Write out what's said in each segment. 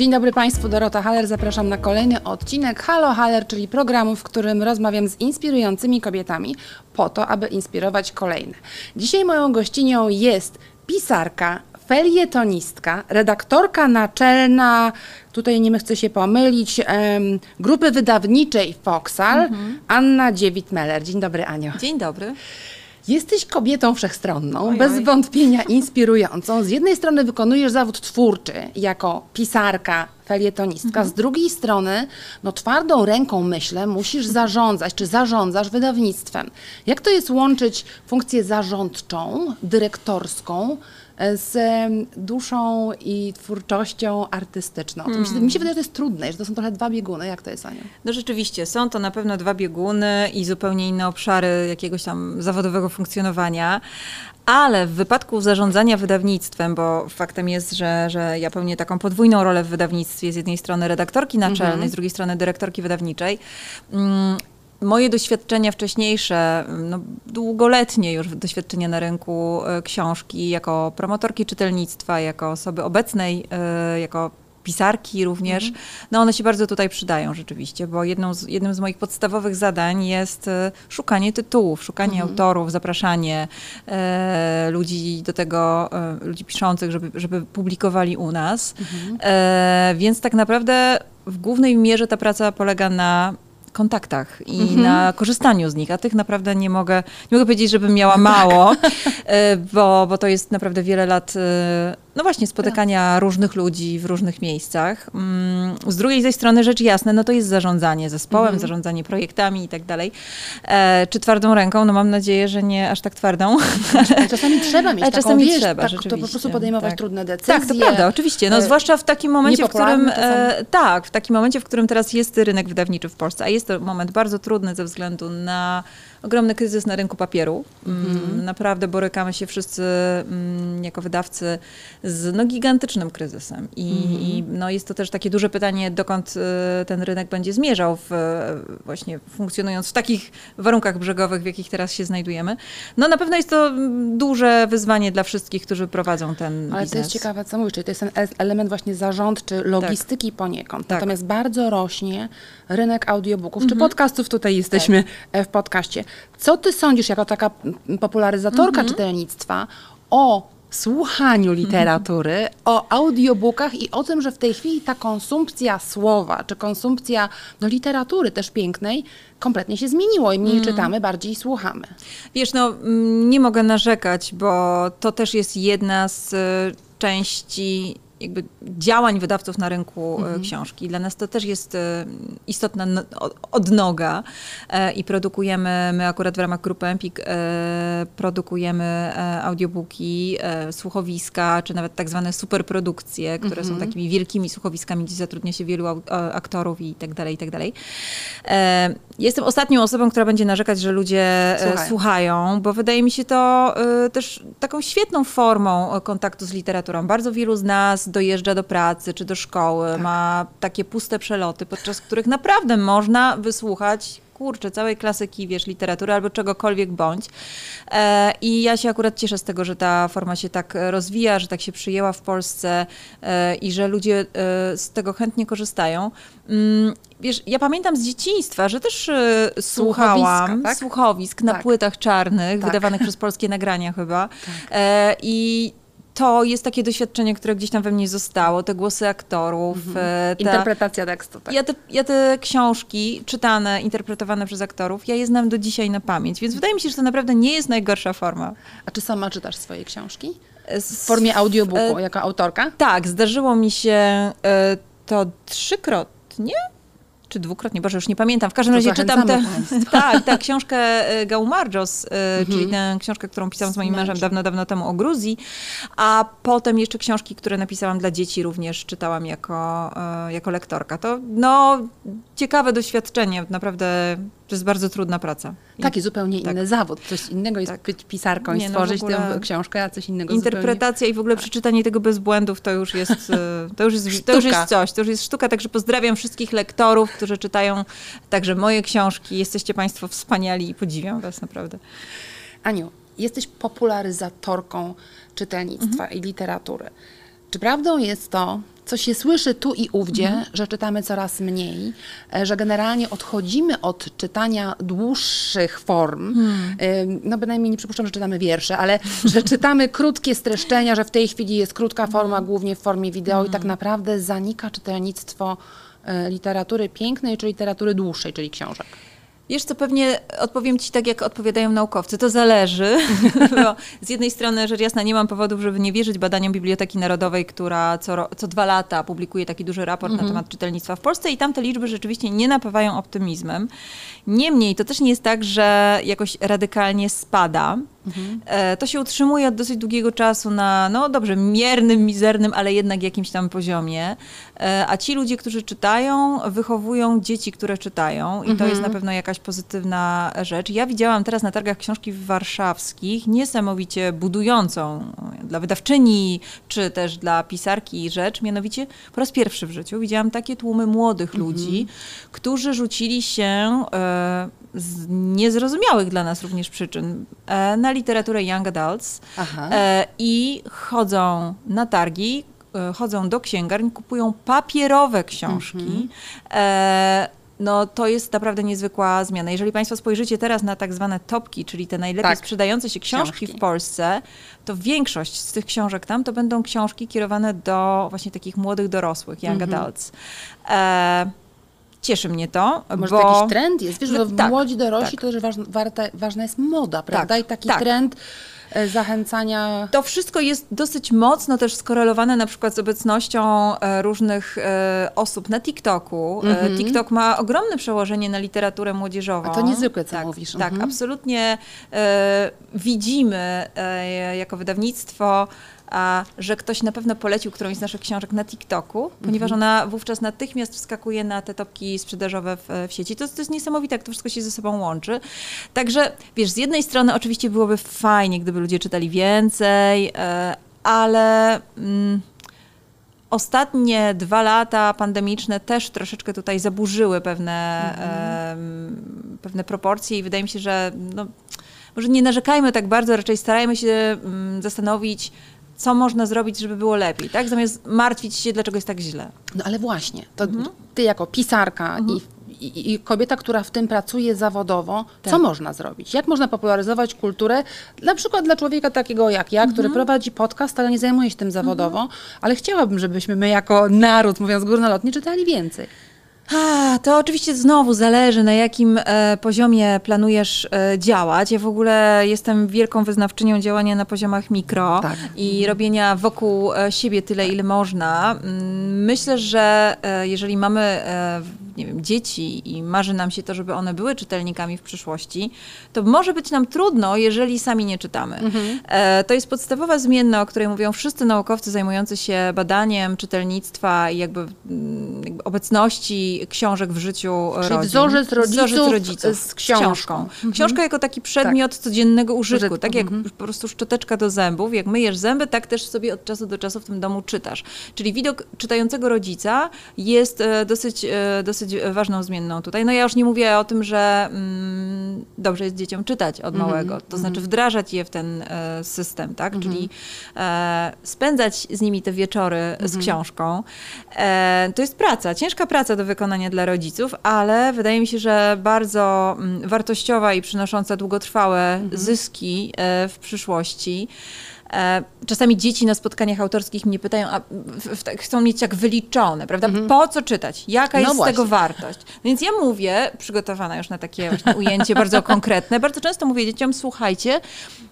Dzień dobry Państwu, Dorota Haller. Zapraszam na kolejny odcinek Halo Haller, czyli programu, w którym rozmawiam z inspirującymi kobietami po to, aby inspirować kolejne. Dzisiaj moją gościnią jest pisarka, felietonistka, redaktorka naczelna, tutaj nie chcę się pomylić, grupy wydawniczej Foxal, Anna Dziewit-Meller. Dzień dobry, Anio. Dzień dobry. Jesteś kobietą wszechstronną, Oj, bez wątpienia inspirującą. Z jednej strony wykonujesz zawód twórczy jako pisarka, felietonistka, z drugiej strony, no twardą ręką myślę, musisz zarządzać, czy zarządzasz wydawnictwem. Jak to jest łączyć funkcję zarządczą, dyrektorską z duszą i twórczością artystyczną? To mi, się, mi się wydaje, że to jest trudne, że to są trochę dwa bieguny. Jak to jest, Ania? No rzeczywiście, są to na pewno dwa bieguny i zupełnie inne obszary jakiegoś tam zawodowego funkcjonowania. Ale w wypadku zarządzania wydawnictwem, bo faktem jest, że, że ja pełnię taką podwójną rolę w wydawnictwie, z jednej strony redaktorki naczelnej, z drugiej strony dyrektorki wydawniczej. Moje doświadczenia wcześniejsze, no, długoletnie już doświadczenia na rynku e, książki, jako promotorki czytelnictwa, jako osoby obecnej, e, jako pisarki również, no one się bardzo tutaj przydają rzeczywiście, bo z, jednym z moich podstawowych zadań jest e, szukanie tytułów, szukanie autorów, zapraszanie e, ludzi do tego, e, ludzi piszących, żeby, żeby publikowali u nas. E, więc tak naprawdę w głównej mierze ta praca polega na kontaktach i na korzystaniu z nich, a tych naprawdę nie mogę, nie mogę powiedzieć, żebym miała mało, e, bo, bo to jest naprawdę wiele lat, e, no właśnie, spotykania różnych ludzi w różnych miejscach. Mm, Z drugiej zaś strony rzecz jasna, no to jest zarządzanie zespołem, zarządzanie projektami i tak dalej. E, Czy twardą ręką? No mam nadzieję, że nie aż tak twardą. Ale czasami trzeba mieć Ale taką, czasami wiesz, trzeba, tak, to po prostu podejmować Tak. trudne decyzje. Tak, to prawda, oczywiście. No, e, zwłaszcza w takim momencie, w którym. E, tak, w takim momencie, w którym teraz jest rynek wydawniczy w Polsce, a jest to moment bardzo trudny ze względu na ogromny kryzys na rynku papieru. Mm, Naprawdę borykamy się wszyscy mm, jako wydawcy z no, gigantycznym kryzysem. I, i no, jest to też takie duże pytanie, dokąd e, ten rynek będzie zmierzał, w, właśnie funkcjonując w takich warunkach brzegowych, w jakich teraz się znajdujemy. No na pewno jest to mm, duże wyzwanie dla wszystkich, którzy prowadzą ten Ale biznes. to jest ciekawe, co mówisz, czyli to jest ten element właśnie zarządczy, logistyki poniekąd. Tak. Natomiast bardzo rośnie rynek audiobooków, Mhm. czy podcastów, tutaj jesteśmy Tak. e, w podcaście. Co ty sądzisz, jako taka mm, popularyzatorka Mhm. czytelnictwa, o słuchaniu literatury, o audiobookach i o tym, że w tej chwili ta konsumpcja słowa, czy konsumpcja no, literatury też pięknej, kompletnie się zmieniło i mniej Mhm. czytamy, bardziej słuchamy. Wiesz, no mm, nie mogę narzekać, bo to też jest jedna z e, części jakby działań wydawców na rynku e, książki. Dla nas to też jest e, istotna no- odnoga e, i produkujemy, my akurat w ramach grupy Empik produkujemy audiobooki, słuchowiska, czy nawet tak zwane superprodukcje, które są takimi wielkimi słuchowiskami, gdzie zatrudnia się wielu aktorów i tak dalej, i tak dalej. Jestem ostatnią osobą, która będzie narzekać, że ludzie Słuchają. słuchają, bo wydaje mi się to też taką świetną formą kontaktu z literaturą. Bardzo wielu z nas dojeżdża do pracy czy do szkoły, ma takie puste przeloty, podczas których naprawdę można wysłuchać kurczę, całej klasyki, wiesz, literatury albo czegokolwiek bądź. E, I ja się akurat cieszę z tego, że ta forma się tak rozwija, że tak się przyjęła w Polsce e, i że ludzie e, z tego chętnie korzystają. Mm, Wiesz, ja pamiętam z dzieciństwa, że też słuchałam tak? słuchowisk na Tak. płytach czarnych, Tak. wydawanych przez polskie nagrania chyba. E, I to jest takie doświadczenie, które gdzieś tam we mnie zostało, te głosy aktorów. e, ta- Interpretacja tekstu. Tak. ja te, ja te książki czytane, interpretowane przez aktorów, ja je znam do dzisiaj na pamięć, więc wydaje mi się, że to naprawdę nie jest najgorsza forma. A czy sama czytasz swoje książki? Z- W formie audiobooku, e, jako autorka? Tak, zdarzyło mi się e, to trzykrotnie. Czy dwukrotnie, Boże, już nie pamiętam. W każdym To razie czytam tę tak, tak, książkę e, Gaumarjos, e, czyli tę książkę, którą pisałam z moim mężem. dawno, dawno temu o Gruzji, a potem jeszcze książki, które napisałam dla dzieci również czytałam jako, e, jako lektorka. To no, ciekawe doświadczenie, naprawdę to jest bardzo trudna praca. I Taki zupełnie inny zawód. Coś innego jest Tak. być pisarką i Nie, no w stworzyć ogóle tę książkę, a coś innego Interpretacja i w ogóle przeczytanie tego bez błędów to już jest, e, to już jest, to już jest coś, to już jest sztuka, także pozdrawiam wszystkich lektorów, którzy czytają także moje książki. Jesteście Państwo wspaniali i podziwiam Was naprawdę. zupełnie. Aniu, jesteś popularyzatorką czytelnictwa Mhm. i literatury. Czy prawdą jest to, co się słyszy tu i ówdzie, że czytamy coraz mniej, e, że generalnie odchodzimy od czytania dłuższych form. E, No bynajmniej nie przypuszczam, że czytamy wiersze, ale że czytamy krótkie streszczenia, że w tej chwili jest krótka forma, głównie w formie wideo i tak naprawdę zanika czytelnictwo e, literatury pięknej czy literatury dłuższej, czyli książek. Wiesz co, pewnie odpowiem ci tak, jak odpowiadają naukowcy. To zależy. Bo z jednej strony, rzecz jasna, nie mam powodów, żeby nie wierzyć badaniom Biblioteki Narodowej, która co, co dwa lata publikuje taki duży raport na temat czytelnictwa w Polsce i tam te liczby rzeczywiście nie napawają optymizmem. Niemniej to też nie jest tak, że jakoś radykalnie spada. E, To się utrzymuje od dosyć długiego czasu na, no dobrze, miernym, mizernym, ale jednak jakimś tam poziomie. E, A ci ludzie, którzy czytają, wychowują dzieci, które czytają i to jest na pewno jakaś pozytywna rzecz. Ja widziałam teraz na targach książki warszawskich niesamowicie budującą dla wydawczyni, czy też dla pisarki rzecz, mianowicie po raz pierwszy w życiu widziałam takie tłumy młodych ludzi, którzy rzucili się e, z niezrozumiałych dla nas również przyczyn na literaturę young adults e, i chodzą na targi, e, chodzą do księgarni, kupują papierowe książki. E, no to jest naprawdę niezwykła zmiana. Jeżeli Państwo spojrzycie teraz na tak zwane topki, czyli te najlepiej Tak. sprzedające się książki, Książki. w Polsce, to większość z tych książek tam to będą książki kierowane do właśnie takich młodych dorosłych, young Mhm. adults. E, cieszy mnie to, Może bo... to jakiś trend jest? Wiesz, że w Tak, młodzi dorośli tak. to też ważna, ważna jest moda, prawda? Tak, I taki tak. trend e, zachęcania... To wszystko jest dosyć mocno też skorelowane na przykład z obecnością e, różnych e, osób na TikToku. E, TikTok ma ogromne przełożenie na literaturę młodzieżową. Mhm. A to niezwykłe, co tak, mówisz. Tak, Mhm. absolutnie widzimy jako wydawnictwo, a, że ktoś na pewno polecił którąś z naszych książek na TikToku, ponieważ Mhm. ona wówczas natychmiast wskakuje na te topki sprzedażowe w, w sieci. To, to jest niesamowite, jak to wszystko się ze sobą łączy. Także, wiesz, z jednej strony oczywiście byłoby fajnie, gdyby ludzie czytali więcej, e, ale... Mm, Ostatnie dwa lata pandemiczne też troszeczkę tutaj zaburzyły pewne, em, pewne proporcje i wydaje mi się, że no, może nie narzekajmy tak bardzo, raczej starajmy się mm, zastanowić, co można zrobić, żeby było lepiej, tak? Zamiast martwić się, dlaczego jest tak źle. No ale właśnie, to Mhm. ty jako pisarka i, i, i kobieta, która w tym pracuje zawodowo, co Tak. można zrobić? Jak można popularyzować kulturę, na przykład dla człowieka takiego jak ja, Mhm. który prowadzi podcast, ale nie zajmuje się tym zawodowo, ale chciałabym, żebyśmy my jako naród, mówiąc górnolotnie, czytali więcej. To oczywiście znowu zależy, na jakim e, poziomie planujesz e, działać. Ja w ogóle jestem wielką wyznawczynią działania na poziomach mikro Tak. i robienia wokół e, siebie tyle, ile można. Mm, Myślę, że jeżeli mamy nie wiem, dzieci i marzy nam się to, żeby one były czytelnikami w przyszłości, to może być nam trudno, jeżeli sami nie czytamy. E, To jest podstawowa zmienna, o której mówią wszyscy naukowcy zajmujący się badaniem czytelnictwa i jakby, mm, jakby obecności książek w życiu Czyli rodzin. wzorzec rodziców rodziców z książką. Książka jako taki przedmiot codziennego użytku, Użytku, tak jak po prostu szczoteczka do zębów. Jak myjesz zęby, tak też sobie od czasu do czasu w tym domu czytasz. Czyli widok czytającego rodzica jest e, dosyć, e, dosyć ważną zmienną tutaj. No ja już nie mówię o tym, że mm, dobrze jest dzieciom czytać od małego, to znaczy wdrażać je w ten e, system, tak? Czyli e, spędzać z nimi te wieczory z książką. E, to jest praca, ciężka praca do wykonania dla rodziców, ale wydaje mi się, że bardzo mm, wartościowa i przynosząca długotrwałe zyski e, w przyszłości. E, Czasami dzieci na spotkaniach autorskich mnie pytają, a w, w, tak chcą mieć jak wyliczone, prawda? Po co czytać? Jaka No jest z właśnie. tego wartość? Więc ja mówię, przygotowana już na takie ujęcie bardzo konkretne, bardzo często mówię dzieciom, słuchajcie,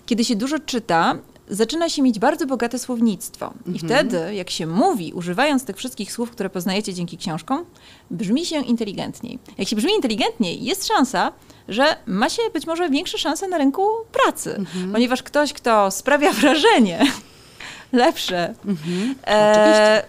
kiedy się dużo czyta, zaczyna się mieć bardzo bogate słownictwo. I wtedy, jak się mówi, używając tych wszystkich słów, które poznajecie dzięki książkom, brzmi się inteligentniej. Jak się brzmi inteligentniej, jest szansa, że ma się być może większe szanse na rynku pracy, ponieważ ktoś, kto sprawia wrażenie, lepsze, e,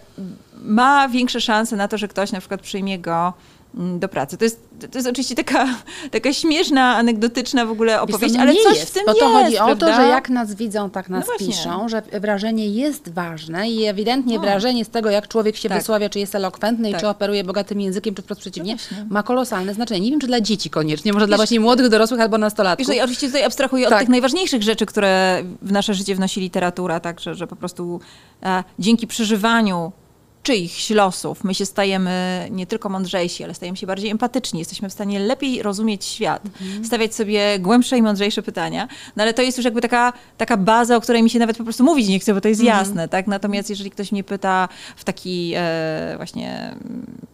ma większe szanse na to, że ktoś na przykład przyjmie go do pracy. To jest, to jest oczywiście taka, taka śmieszna, anegdotyczna w ogóle opowieść, no ale coś jest, w tym bo to jest, chodzi o to, że jak nas widzą, tak nas No piszą, że wrażenie jest ważne i ewidentnie O. wrażenie z tego, jak człowiek się Tak. wysławia, czy jest elokwentny i Tak. czy operuje bogatym językiem, czy wprost przeciwnie, No ma kolosalne znaczenie. Nie wiem, czy dla dzieci koniecznie, może dla Wiesz- właśnie młodych, dorosłych albo nastolatków. Wiesz, no, ja oczywiście tutaj abstrahuję od Tak. tych najważniejszych rzeczy, które w nasze życie wnosi literatura, tak, że, że po prostu e, dzięki przeżywaniu czyichś losów my się stajemy nie tylko mądrzejsi, ale stajemy się bardziej empatyczni, jesteśmy w stanie lepiej rozumieć świat, stawiać sobie głębsze i mądrzejsze pytania, no ale to jest już jakby taka, taka baza, o której mi się nawet po prostu mówić nie chce, bo to jest jasne, tak? Natomiast jeżeli ktoś mnie pyta w taki e, właśnie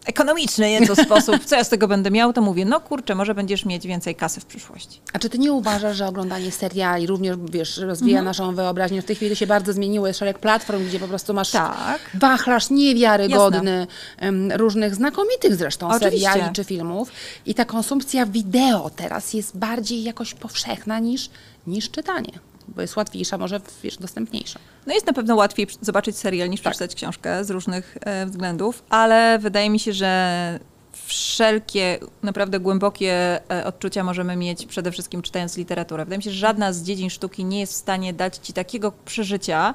ekonomiczny nieco sposób, co ja z tego będę miał, to mówię, no kurczę, może będziesz mieć więcej kasy w przyszłości. A czy ty nie uważasz, że oglądanie seriali również, wiesz, rozwija Mhm. naszą wyobraźnię? W tej chwili to się bardzo zmieniło, jest szereg platform, gdzie po prostu masz Tak. wachlarz niewiarygodny em, różnych znakomitych zresztą Oczywiście. seriali czy filmów i ta konsumpcja wideo teraz jest bardziej jakoś powszechna niż, niż czytanie, bo jest łatwiejsza, może wiesz, dostępniejsza. No jest na pewno łatwiej zobaczyć serial niż przeczytać książkę z różnych e, względów, ale wydaje mi się, że wszelkie naprawdę głębokie e, odczucia możemy mieć przede wszystkim czytając literaturę. Wydaje mi się, że żadna z dziedzin sztuki nie jest w stanie dać ci takiego przeżycia,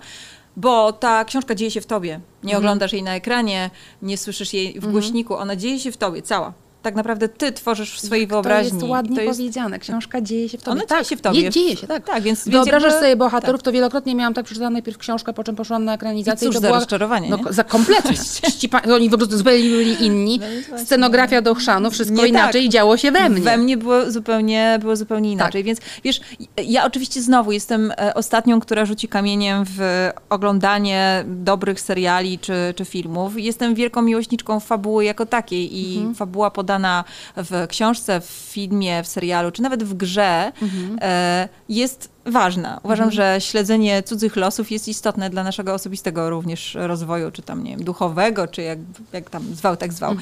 bo ta książka dzieje się w tobie. Nie oglądasz jej na ekranie, nie słyszysz jej w głośniku, ona dzieje się w tobie, cała. Tak naprawdę ty tworzysz w swojej wyobraźni. To jest ładnie To jest- powiedziane. Książka dzieje się w tobie. Ona tak, dzieje się w tobie. Je, dzieje się, tak. Tak, więc- więc Wyobrażasz jakby- sobie bohaterów, to wielokrotnie miałam tak przeczytane najpierw książkę, po czym poszłam na ekranizację. I cóż to za była, rozczarowanie, No, nie? za kompletnie. Ścipa- oni po prostu zupełnie byli inni. No. Scenografia do chrzanu, wszystko Nie inaczej tak. działo się we mnie. We mnie było zupełnie, było zupełnie Tak. inaczej. Więc wiesz, ja oczywiście znowu jestem e, ostatnią, która rzuci kamieniem w oglądanie dobrych seriali czy, czy filmów. Jestem wielką miłośniczką fabuły jako takiej i Mhm. fabuła podana w książce, w filmie, w serialu, czy nawet w grze Mhm. e, jest ważna. Uważam, że śledzenie cudzych losów jest istotne dla naszego osobistego również rozwoju, czy tam, nie wiem, duchowego, czy jak, jak tam zwał, tak zwał.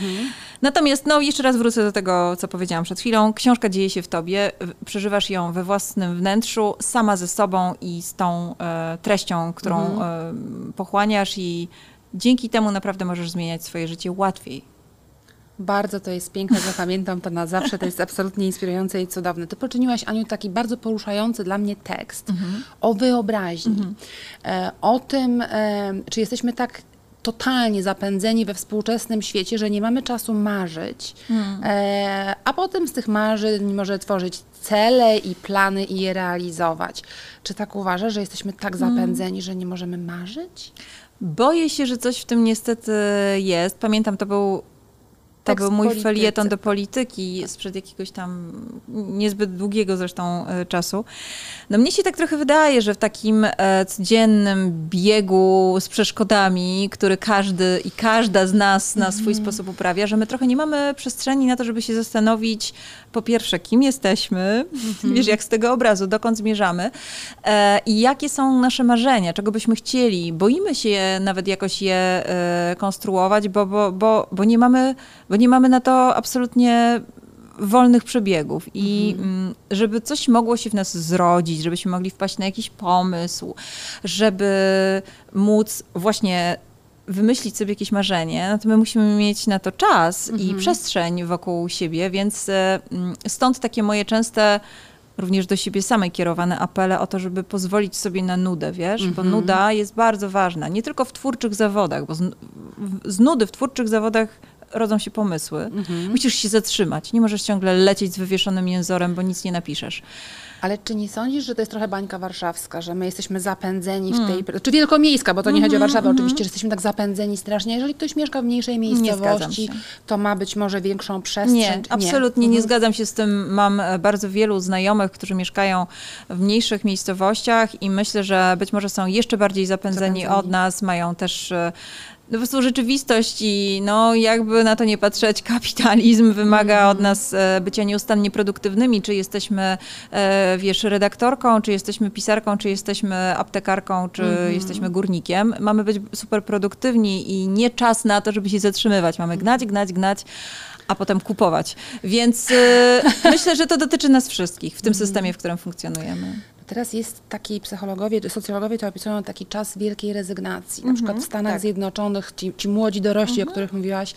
Natomiast, no, jeszcze raz wrócę do tego, co powiedziałam przed chwilą. Książka dzieje się w tobie, przeżywasz ją we własnym wnętrzu, sama ze sobą i z tą e, treścią, którą e, pochłaniasz i dzięki temu naprawdę możesz zmieniać swoje życie łatwiej. Bardzo to jest piękne, zapamiętam to na zawsze, to jest absolutnie inspirujące i cudowne. Ty poczyniłaś, Aniu, taki bardzo poruszający dla mnie tekst o wyobraźni, e, o tym, e, czy jesteśmy tak totalnie zapędzeni we współczesnym świecie, że nie mamy czasu marzyć, e, a potem z tych marzeń może tworzyć cele i plany i je realizować. Czy tak uważasz, że jesteśmy tak zapędzeni, że nie możemy marzyć? Boję się, że coś w tym niestety jest. Pamiętam, to był, to był mój polityce. felieton do polityki sprzed jakiegoś tam niezbyt długiego zresztą e, czasu. No mnie się tak trochę wydaje, że w takim e, codziennym biegu z przeszkodami, który każdy i każda z nas na swój sposób uprawia, że my trochę nie mamy przestrzeni na to, żeby się zastanowić po pierwsze, kim jesteśmy, wiesz, jak z tego obrazu, dokąd zmierzamy e, i jakie są nasze marzenia, czego byśmy chcieli. Boimy się nawet jakoś je e, konstruować, bo, bo, bo, bo, nie mamy, bo nie mamy na to absolutnie wolnych przebiegów. I mm, żeby coś mogło się w nas zrodzić, żebyśmy mogli wpaść na jakiś pomysł, żeby móc właśnie wymyślić sobie jakieś marzenie, no to my musimy mieć na to czas i przestrzeń wokół siebie, więc e, mm, stąd takie moje częste również do siebie samej kierowane apele o to, żeby pozwolić sobie na nudę, wiesz, bo nuda jest bardzo ważna, nie tylko w twórczych zawodach, bo z, z nudy w twórczych zawodach rodzą się pomysły. Musisz się zatrzymać, nie możesz ciągle lecieć z wywieszonym jęzorem, bo nic nie napiszesz. Ale czy nie sądzisz, że to jest trochę bańka warszawska, że my jesteśmy zapędzeni w tej... Czy wielkomiejska, bo to nie chodzi o Warszawę oczywiście, że jesteśmy tak zapędzeni strasznie. Jeżeli ktoś mieszka w mniejszej miejscowości, to ma być może większą przestrzeń. Nie, absolutnie nie zgadzam się z tym. Mam e, bardzo wielu znajomych, którzy mieszkają w mniejszych miejscowościach i myślę, że być może są jeszcze bardziej zapędzeni, Zapędzeni. od nas, mają też e, po prostu rzeczywistość i no jakby na to nie patrzeć, kapitalizm wymaga od nas e, bycia nieustannie produktywnymi, czy jesteśmy, e, wiesz, redaktorką, czy jesteśmy pisarką, czy jesteśmy aptekarką, czy jesteśmy górnikiem. Mamy być super produktywni i nie czas na to, żeby się zatrzymywać. Mamy gnać, gnać, gnać, a potem kupować. Więc e, myślę, że to dotyczy nas wszystkich w tym systemie, w którym funkcjonujemy. Teraz jest taki psychologowie, socjologowie to opisują taki czas wielkiej rezygnacji. Na przykład w Stanach tak. Zjednoczonych ci, ci młodzi dorośli, o których mówiłaś,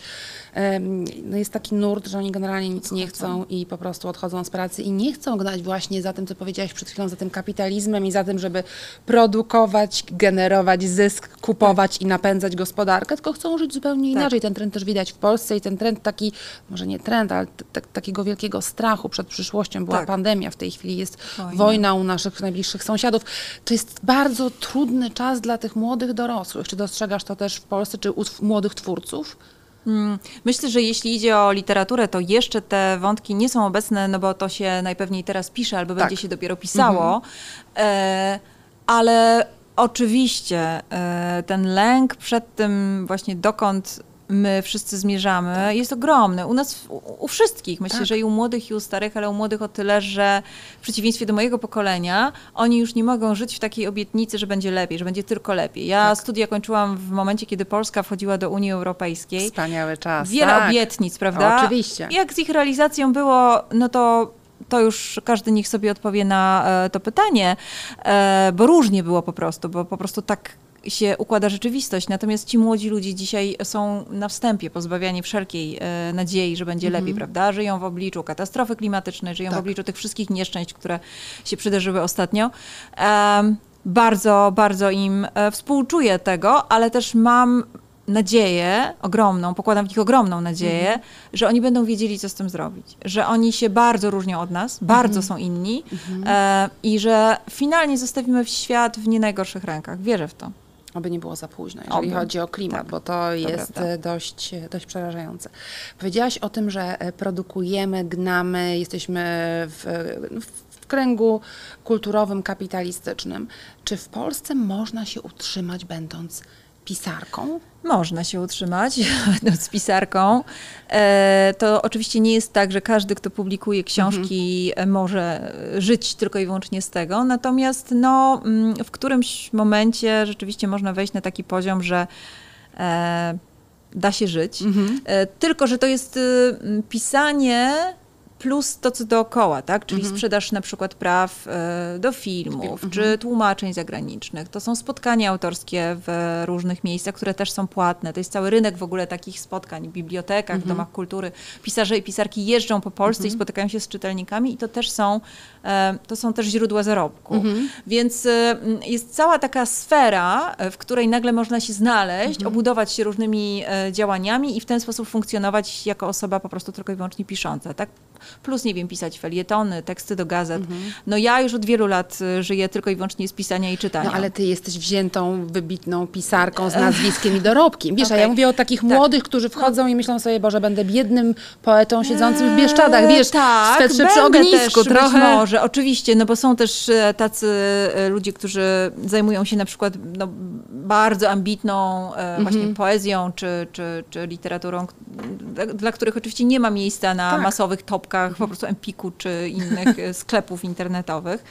em, no jest taki nurt, że oni generalnie nic nie chcą i po prostu odchodzą z pracy i nie chcą gnać właśnie za tym, co powiedziałaś przed chwilą, za tym kapitalizmem i za tym, żeby produkować, generować zysk, kupować i napędzać gospodarkę, tylko chcą żyć zupełnie inaczej. Ten trend też widać w Polsce i ten trend taki, może nie trend, ale takiego wielkiego strachu przed przyszłością. Była Tak. pandemia, w tej chwili jest Wojna. wojna u naszych najbliższych sąsiadów. To jest bardzo trudny czas dla tych młodych dorosłych. Czy dostrzegasz to też w Polsce, czy u młodych twórców? Mm, myślę, że jeśli idzie o literaturę, to jeszcze te wątki nie są obecne, no bo to się najpewniej teraz pisze albo tak. będzie się dopiero pisało. Mhm. E, ale oczywiście e, ten lęk przed tym właśnie dokąd my wszyscy zmierzamy, tak. jest ogromny. U nas, u, u wszystkich, myślę, tak. że i u młodych, i u starych, ale u młodych o tyle, że w przeciwieństwie do mojego pokolenia, oni już nie mogą żyć w takiej obietnicy, że będzie lepiej, że będzie tylko lepiej. Ja tak. studia kończyłam w momencie, kiedy Polska wchodziła do Unii Europejskiej. Wspaniały czas. Wiele tak. obietnic, prawda? O, oczywiście. Jak z ich realizacją było, no to to już każdy niech sobie odpowie na e, to pytanie, e, bo różnie było po prostu, bo po prostu tak się układa rzeczywistość. Natomiast ci młodzi ludzie dzisiaj są na wstępie pozbawiani wszelkiej e, nadziei, że będzie mhm. lepiej, prawda? Żyją w obliczu katastrofy klimatycznej, żyją tak. w obliczu tych wszystkich nieszczęść, które się przydarzyły ostatnio. Um, bardzo, bardzo im e, współczuję tego, ale też mam nadzieję ogromną, pokładam w nich ogromną nadzieję, mhm. że oni będą wiedzieli, co z tym zrobić. Że oni się bardzo różnią od nas, bardzo mhm. są inni mhm. e, i że finalnie zostawimy świat w nie najgorszych rękach. Wierzę w to. Aby nie było za późno, jeżeli Oby. chodzi o klimat, tak. bo to jest e, dość, e, dość przerażające. Powiedziałaś o tym, że e, produkujemy, gnamy, jesteśmy w, w kręgu kulturowym, kapitalistycznym. Czy w Polsce można się utrzymać, będąc pisarką? Można się utrzymać z pisarką. E, to oczywiście nie jest tak, że każdy, kto publikuje książki, mhm. może żyć tylko i wyłącznie z tego. Natomiast no, mm, w którymś momencie rzeczywiście można wejść na taki poziom, że e, da się żyć. Mhm. E, tylko, że to jest y, pisanie plus to, co dookoła, tak? Czyli mhm. sprzedaż na przykład praw e, do filmów, mhm. czy tłumaczeń zagranicznych. To są spotkania autorskie w różnych miejscach, które też są płatne. To jest cały rynek w ogóle takich spotkań w bibliotekach, mhm. domach kultury. Pisarze i pisarki jeżdżą po Polsce i mhm. spotykają się z czytelnikami i to też są, e, to są też źródła zarobku. Mhm. Więc e, jest cała taka sfera, w której nagle można się znaleźć, mhm. obudować się różnymi działaniami i w ten sposób funkcjonować jako osoba po prostu tylko i wyłącznie pisząca, tak? Plus nie wiem, pisać felietony, teksty do gazet. Mhm. No ja już od wielu lat y, żyję tylko i wyłącznie z pisania i czytania. No ale ty jesteś wziętą, wybitną pisarką z nazwiskiem i dorobkiem. Wiesz, okay. a ja mówię o takich tak. młodych, którzy wchodzą no. i myślą sobie, Boże, będę biednym poetą siedzącym w Bieszczadach, wiesz, tak, w przy ognisku też, trochę. może, oczywiście, no bo są też e, tacy e, ludzie, którzy zajmują się na przykład no, bardzo ambitną e, właśnie mhm. poezją czy, czy, czy literaturą, dla których oczywiście nie ma miejsca na tak. masowych topkach po prostu Empiku czy innych e, sklepów internetowych.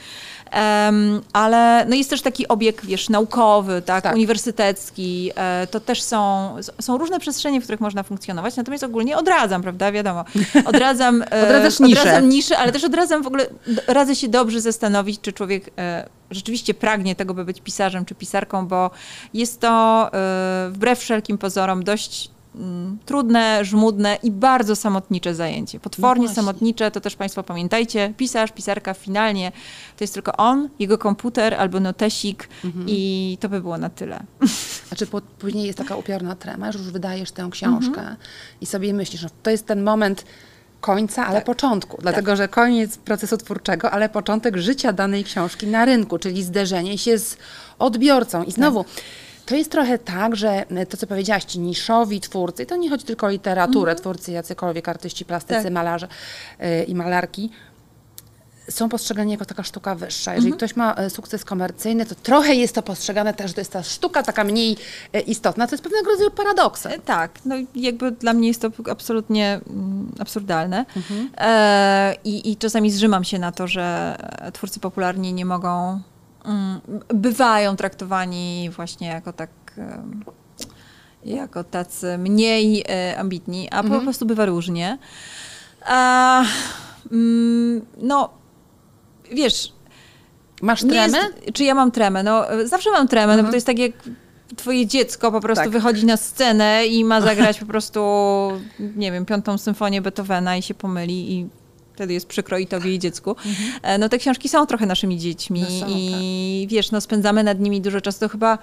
Um, ale no jest też taki obieg, wiesz, naukowy, tak, tak. uniwersytecki. E, to też są, są różne przestrzenie, w których można funkcjonować, natomiast ogólnie odradzam, prawda, wiadomo. Odradzam, e, Odradzasz niszę. odradzam niszy, ale też odradzam w ogóle, radzę się dobrze zastanowić, czy człowiek rzeczywiście pragnie tego, by być pisarzem czy pisarką, bo jest to wbrew wszelkim pozorom dość trudne, żmudne i bardzo samotnicze zajęcie. Potwornie no samotnicze, to też Państwo pamiętajcie, pisarz, pisarka finalnie to jest tylko on, jego komputer albo notesik mhm. i to by było na tyle. Znaczy po, później jest taka upiorna trema, że już wydajesz tę książkę mhm. i sobie myślisz, że to jest ten moment końca, ale tak. początku. Dlatego, tak. że koniec procesu twórczego, ale początek życia danej książki na rynku, czyli zderzenie się z odbiorcą. I znowu... Tak to jest trochę tak, że e, to, co powiedziałaś, ci niszowi twórcy, to nie chodzi tylko o literaturę, -hmm. twórcy jacykolwiek, artyści, plastycy, tak. malarze yy, i malarki, są postrzegani jako taka sztuka wyższa. Jeżeli -hmm. ktoś ma e, sukces komercyjny, to trochę jest to postrzegane też, że to jest ta sztuka taka mniej istotna. To jest pewnego rodzaju paradoksem. Tak, no jakby dla mnie jest to absolutnie mm, absurdalne. -hmm. e, i, I czasami zrzymam się na to, że twórcy popularni nie mogą bywają traktowani właśnie jako tak jako tacy mniej e, ambitni, a mhm. po prostu bywa różnie. A, mm, no, wiesz... Masz tremę? Jest, czy ja mam tremę? No, zawsze mam tremę, mhm. no bo to mhm. jest tak jak twoje dziecko po prostu tak. wychodzi na scenę i ma zagrać po prostu, nie wiem, piątą symfonię Beethovena i się pomyli i wtedy jest przykro i tobie i dziecku. Mhm. E, no te książki są trochę naszymi dziećmi no są, i tak. wiesz, no spędzamy nad nimi dużo czasu. To chyba,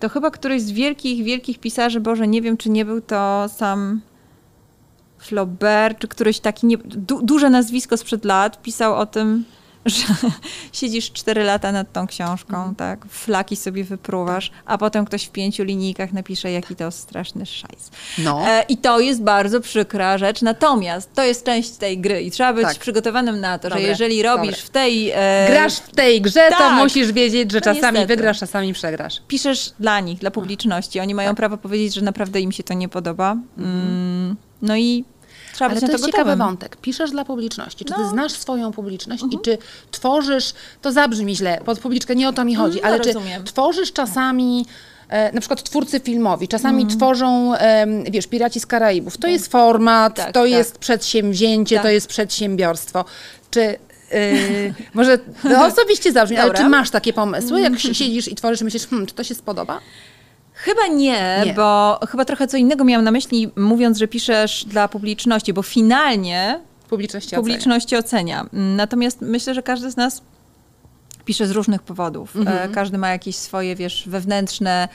to chyba któryś z wielkich, wielkich pisarzy, Boże, nie wiem, czy nie był to sam Flaubert, czy któryś taki, nie, du, duże nazwisko sprzed lat pisał o tym, że siedzisz 4 lata nad tą książką, Mhm. tak, flaki sobie wypruwasz, a potem ktoś w pięciu linijkach napisze, jaki to straszny szajs. No. E, I to jest bardzo przykra rzecz, natomiast to jest część tej gry i trzeba być Tak. przygotowanym na to, Dobre, że jeżeli robisz dobre. w tej... E, Grasz w tej grze, to tak. musisz wiedzieć, że No czasami niestety. wygrasz, czasami przegrasz. piszesz dla nich, dla publiczności, oni mają prawo powiedzieć, że naprawdę im się to nie podoba. Mm, no i Ale to na jest to ciekawy wątek. Piszesz dla publiczności. Czy ty No. znasz swoją publiczność i czy tworzysz, to zabrzmi źle, pod publiczkę nie o to mi chodzi, no, ale czy rozumiem. tworzysz czasami e, na przykład twórcy filmowi, czasami tworzą, em, wiesz, Piraci z Karaibów. To jest format, Tak, to tak. jest przedsięwzięcie, Tak. to jest przedsiębiorstwo. Czy y, może no, osobiście zabrzmi, ale czy masz takie pomysły, jak si- siedzisz i tworzysz myślisz, hmm, czy to się spodoba? Chyba nie, Nie. bo chyba trochę co innego miałam na myśli, mówiąc, że piszesz dla publiczności, bo finalnie Publiczności ocenia. publiczności ocenia. Natomiast myślę, że każdy z nas pisze z różnych powodów. Mhm. E, Każdy ma jakieś swoje, wiesz, wewnętrzne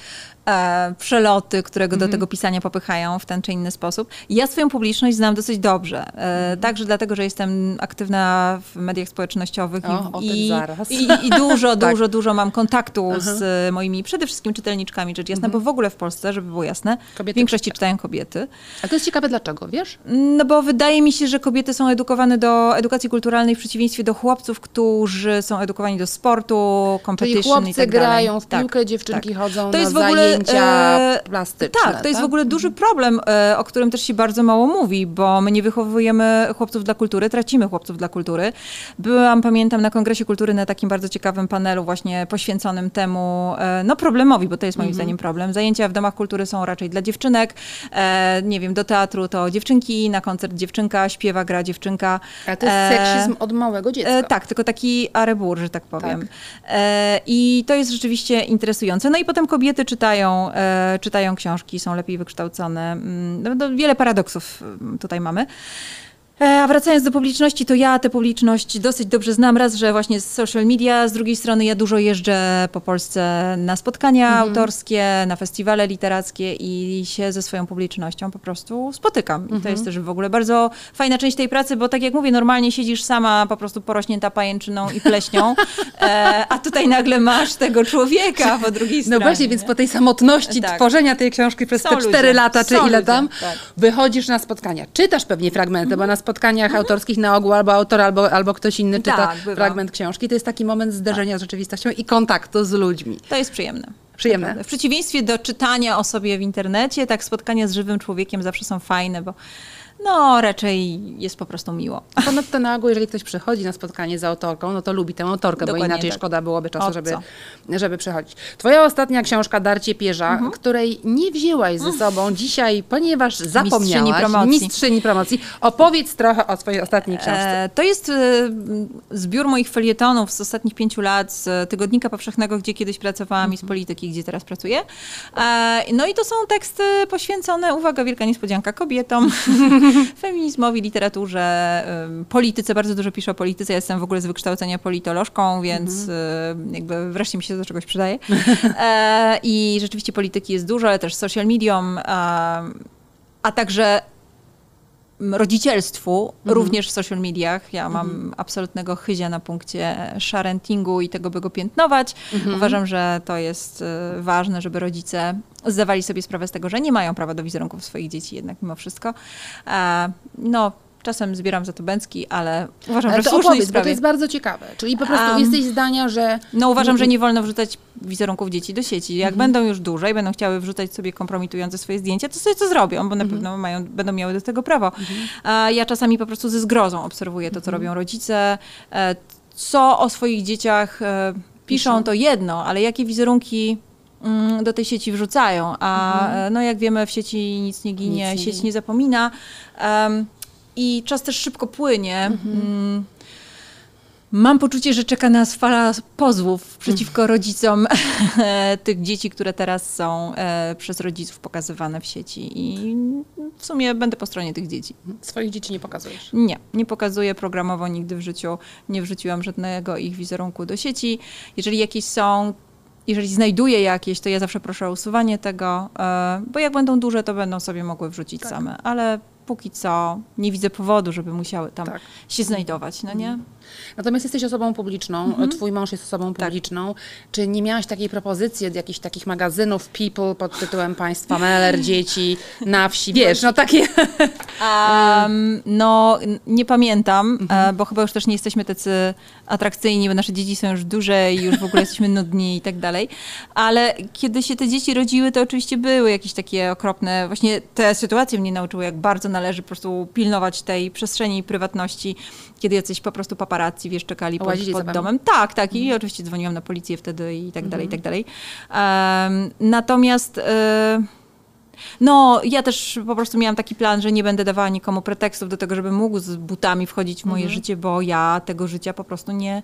e, przeloty, które go Mhm. do tego pisania popychają w ten czy inny sposób. I ja swoją publiczność znam dosyć dobrze. E, Mhm. Także dlatego, że jestem aktywna w mediach społecznościowych O, o tym i, i, i dużo, Tak. dużo, dużo mam kontaktu z moimi przede wszystkim czytelniczkami, rzecz jasna, bo w ogóle w Polsce, żeby było jasne, Kobiety w większości czytają kobiety. A to jest ciekawe dlaczego, wiesz? No bo wydaje mi się, że kobiety są edukowane do edukacji kulturalnej w przeciwieństwie do chłopców, którzy są edukowani do sportu, Czyli competition i chłopcy tak dalej. grają w Tak, piłkę, dziewczynki tak. chodzą To jest na w ogóle, zajęcia e, plastyczne. Tak, to jest w ogóle duży problem, e, o którym też się bardzo mało mówi, bo my nie wychowujemy chłopców dla kultury, tracimy chłopców dla kultury. Byłam, pamiętam, na Kongresie Kultury na takim bardzo ciekawym panelu właśnie poświęconym temu, e, no problemowi, bo to jest moim Mhm. zdaniem problem. Zajęcia w domach kultury są raczej dla dziewczynek, e, nie wiem, do teatru to dziewczynki, na koncert dziewczynka, śpiewa, gra dziewczynka. Ale to jest E, seksizm od małego dziecka. E, tak, tylko taki arebur, że tak powiem. E, I to jest rzeczywiście interesujące. No i potem kobiety czytają, e, czytają książki, są lepiej wykształcone. Mm, No, no, wiele paradoksów mm, tutaj mamy. E, A wracając do publiczności, to ja tę publiczność dosyć dobrze znam. Raz, że właśnie z social media, z drugiej strony ja dużo jeżdżę po Polsce na spotkania Mhm. autorskie, na festiwale literackie i się ze swoją publicznością po prostu spotykam. I to Mhm. jest też w ogóle bardzo fajna część tej pracy, bo tak jak mówię, normalnie siedzisz sama po prostu porośnięta pajęczyną i pleśnią, e, a tutaj nagle masz tego człowieka po drugiej No stronie. właśnie, więc po tej samotności Tak. tworzenia tej książki przez Są te cztery lata, czy są ile ludzie, tam, tak. wychodzisz na spotkania. Czytasz pewnie fragmenty, bo na spotkaniach autorskich na ogół albo autor, albo, albo ktoś inny czyta Tak, fragment książki. To jest taki moment zderzenia z rzeczywistością i kontaktu z ludźmi. To jest przyjemne. Przyjemne. W przeciwieństwie do czytania o sobie w internecie, tak spotkania z żywym człowiekiem zawsze są fajne, bo no raczej jest po prostu miło. Ponadto na ogół, jeżeli ktoś przychodzi na spotkanie z autorką, no to lubi tę autorkę, Dokładnie bo inaczej tak. szkoda byłoby czasu, żeby, żeby przychodzić. Twoja ostatnia książka, Darcie Pierza, Mhm. której nie wzięłaś ze sobą dzisiaj, ponieważ zapomniałaś. promocji. Mistrzyni promocji. Opowiedz trochę o twojej ostatniej książce. E, to jest e, zbiór moich felietonów z ostatnich pięciu lat z Tygodnika Powszechnego, gdzie kiedyś pracowałam i z polityki, gdzie teraz pracuję. E, no i to są teksty poświęcone, uwaga, wielka niespodzianka, kobietom, feminizmowi, literaturze, polityce. Bardzo dużo piszę o polityce. Ja jestem w ogóle z wykształcenia politolożką, więc e, jakby wreszcie mi się do czegoś przydaje. E, I rzeczywiście polityki jest dużo, ale też social medium, a także rodzicielstwu, również w social mediach. Ja mam absolutnego chyzia na punkcie sharentingu i tego, by go piętnować. Uważam, że to jest y, ważne, żeby rodzice zdawali sobie sprawę z tego, że nie mają prawa do wizerunków swoich dzieci jednak mimo wszystko. E, no, czasem zbieram za to bęcki, ale uważam, Ale że to słusznej opowiedz, bo to sprawie. jest bardzo ciekawe. Czyli po prostu Am, jesteś zdania, że No uważam, że nie wolno wrzucać wizerunków dzieci do sieci. Jak będą już duże i będą chciały wrzucać sobie kompromitujące swoje zdjęcia, to sobie to zrobią, bo na pewno mają, będą miały do tego prawo. A ja czasami po prostu ze zgrozą obserwuję to, co robią rodzice, e, co o swoich dzieciach e, piszą, to jedno, ale jakie wizerunki mm, do tej sieci wrzucają. A e, no jak wiemy, w sieci nic nie ginie, Nic nie sieć ginie. nie zapomina. Em, I czas też szybko płynie. Mm, Mam poczucie, że czeka nas fala pozwów przeciwko rodzicom tych dzieci, które teraz są e, przez rodziców pokazywane w sieci. I w sumie będę po stronie tych dzieci. swoich dzieci nie pokazujesz. Nie, nie pokazuję programowo nigdy w życiu. Nie wrzuciłam żadnego ich wizerunku do sieci. Jeżeli jakieś są, jeżeli znajduję jakieś, to ja zawsze proszę o usuwanie tego, e, bo jak będą duże, to będą sobie mogły wrzucić Tak. same. Ale póki co nie widzę powodu, żeby musiały tam Tak. się znajdować, no nie? Natomiast jesteś osobą publiczną, Mhm. twój mąż jest osobą Tak. publiczną. Czy nie miałaś takiej propozycji od jakichś takich magazynów People pod tytułem Państwa Meller, dzieci na wsi, wiesz, no takie... Um, no, nie pamiętam, Mhm. e, bo chyba już też nie jesteśmy tacy atrakcyjni, bo nasze dzieci są już duże i już w ogóle jesteśmy nudni i tak dalej. Ale kiedy się te dzieci rodziły, to oczywiście były jakieś takie okropne, właśnie te sytuacje mnie nauczyły, jak bardzo należy po prostu pilnować tej przestrzeni prywatności, kiedy jacyś po prostu paparazzi, wiesz, czekali pod, pod domem. Tak, tak. I oczywiście dzwoniłam na policję wtedy i tak dalej, i tak dalej. Em, natomiast... e, no, ja też po prostu miałam taki plan, że nie będę dawała nikomu pretekstów do tego, żeby mógł z butami wchodzić w moje życie, bo ja tego życia po prostu nie,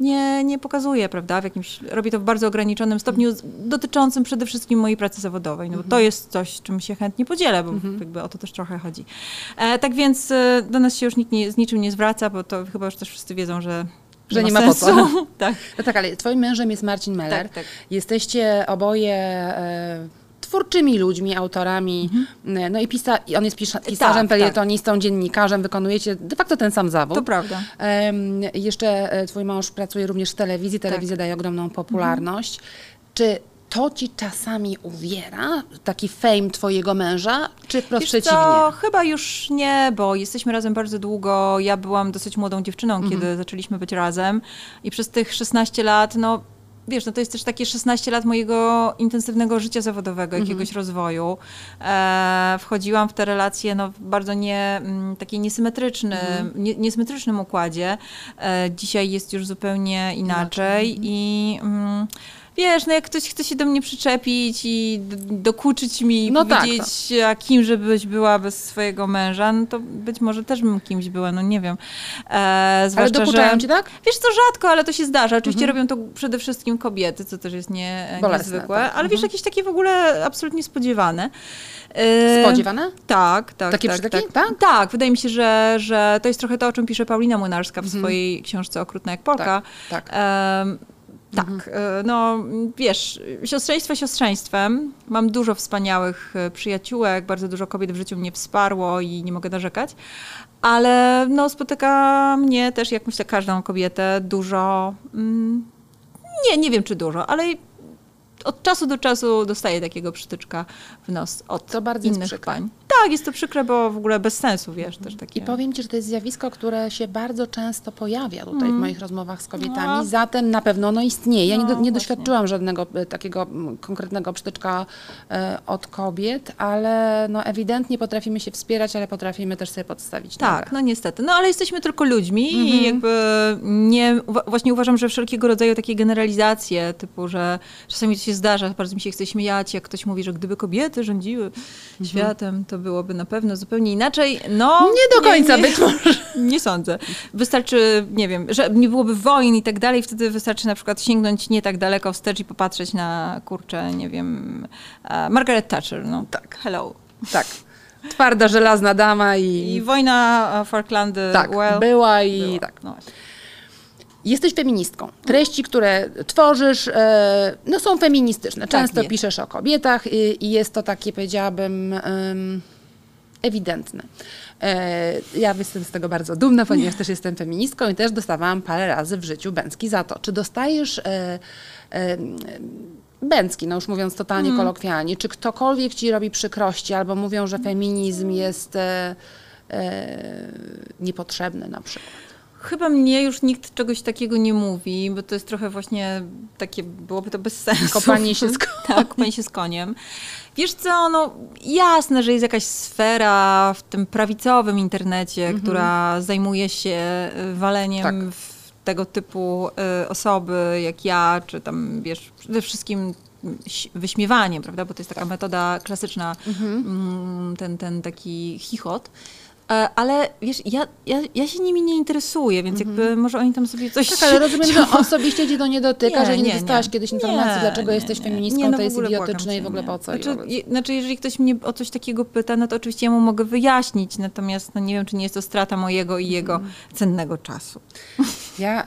nie, nie pokazuję, prawda? W jakimś, robię to w bardzo ograniczonym stopniu, dotyczącym przede wszystkim mojej pracy zawodowej. No, bo to jest coś, czym się chętnie podzielę, bo jakby o to też trochę chodzi. E, tak więc e, do nas się już nikt nie, z niczym nie zwraca, bo to chyba już też wszyscy wiedzą, że, Że nie ma po co. tak. No tak, ale twoim mężem jest Marcin Meller. Tak, tak. Jesteście oboje e, twórczymi ludźmi, autorami. E, No i, pisa, i on jest pisza, pisarzem, Mhm. tak. felietonistą, dziennikarzem, wykonujecie de facto ten sam zawód. To prawda. Em, jeszcze e, twój mąż pracuje również w telewizji, telewizja daje ogromną popularność. Czy to ci czasami uwiera, taki fame twojego męża, czy wprost przeciwnie? co, chyba już nie, bo jesteśmy razem bardzo długo. Ja byłam dosyć młodą dziewczyną, Mhm. kiedy zaczęliśmy być razem i przez tych 16 lat, no wiesz, no to jest też takie 16 lat mojego intensywnego życia zawodowego, Mhm. jakiegoś rozwoju. E, wchodziłam w te relacje no, w bardzo nie, mm, takiej niesymetrycznym, Mhm. nie, niesymetrycznym układzie. E, dzisiaj jest już zupełnie inaczej Mhm. i... Mm, Wiesz, no jak ktoś chce się do mnie przyczepić i dokuczyć mi i No tak, powiedzieć, a kim żebyś była bez swojego męża, no to być może też bym kimś była, no nie wiem. E, Ale dokuczają że... ci, tak? Wiesz co, rzadko, ale to się zdarza. Oczywiście robią to przede wszystkim kobiety, co też jest nie, Bolesne, niezwykłe, tak. ale wiesz, jakieś takie w ogóle absolutnie spodziewane. E, Spodziewane? tak, tak. Takie tak, tak. Tak? tak, wydaje mi się, że, że to jest trochę to, o czym pisze Paulina Młynarska w swojej książce Okrutna jak Polka. Tak, tak. Tak, e, no wiesz, siostrzeństwo siostrzeństwem. Mam dużo wspaniałych e, przyjaciółek, bardzo dużo kobiet w życiu mnie wsparło i nie mogę narzekać. Ale no, spotyka mnie też, jak myślę, każdą kobietę, dużo. Mm, nie, nie wiem czy dużo, ale od czasu do czasu dostaję takiego przytyczka w nos od To bardzo innych pań. Tak, jest to przykre, bo w ogóle bez sensu, wiesz, też takie. I powiem Ci, że to jest zjawisko, które się bardzo często pojawia tutaj w moich rozmowach z kobietami. No. Zatem na pewno ono istnieje. Ja nie, do, No, nie doświadczyłam żadnego e, takiego mm, konkretnego przytyczka e, od kobiet, ale no, ewidentnie potrafimy się wspierać, ale potrafimy też sobie podstawić Tak, nogę. no niestety. No ale jesteśmy tylko ludźmi Mhm. i jakby nie, właśnie uważam, że wszelkiego rodzaju takie generalizacje, typu, że czasami to się zdarza, bardzo mi się chce śmiać, jak ktoś mówi, że gdyby kobiety rządziły Mhm. światem, to byłoby na pewno zupełnie inaczej. No, Nie do końca być może. Nie sądzę. Wystarczy, nie wiem, że nie byłoby wojen i tak dalej, wtedy wystarczy na przykład sięgnąć nie tak daleko wstecz i popatrzeć na, kurczę, nie wiem, Margaret Thatcher, no tak, hello. Tak. Twarda, żelazna dama I i, wojna Falklandy, tak, well, była i była. tak. No. Jesteś feministką. Treści, które tworzysz, e, no są feministyczne. Często jest. piszesz o kobietach i, i jest to takie, powiedziałabym, ewidentne. E, ja jestem z tego bardzo dumna, ponieważ też jestem feministką i też dostawałam parę razy w życiu bęcki za to. Czy dostajesz e, bęcki, no już mówiąc totalnie kolokwialnie, czy ktokolwiek ci robi przykrości albo mówią, że feminizm jest niepotrzebny na przykład? Chyba mnie już nikt czegoś takiego nie mówi, bo to jest trochę właśnie takie, byłoby to bez sensu. Kopanie się z koniem. Tak, kopanie się z koniem. Wiesz co, no jasne, że jest jakaś sfera w tym prawicowym internecie, która zajmuje się y, waleniem Mhm. Tak. tego typu y, osoby jak ja, czy tam, wiesz, przede wszystkim wyśmiewaniem, prawda, bo to jest taka metoda klasyczna, Mhm. mm, ten, ten taki chichot. E, Ale wiesz, ja, ja, ja się nimi nie interesuję, więc jakby może oni tam sobie coś... Mhm. Tak, ale rozumiem, że osobiście cię to nie dotyka, Nie, że nie, nie, dostałaś nie. kiedyś informacji, Nie, dlaczego jesteś feministką, Nie, no to jest idiotyczne i w ogóle po co? Znaczy, je- znaczy, jeżeli ktoś mnie o coś takiego pyta, no to oczywiście ja mu mogę wyjaśnić, natomiast no nie wiem, czy nie jest to strata mojego i jego Mhm. cennego czasu. Ja,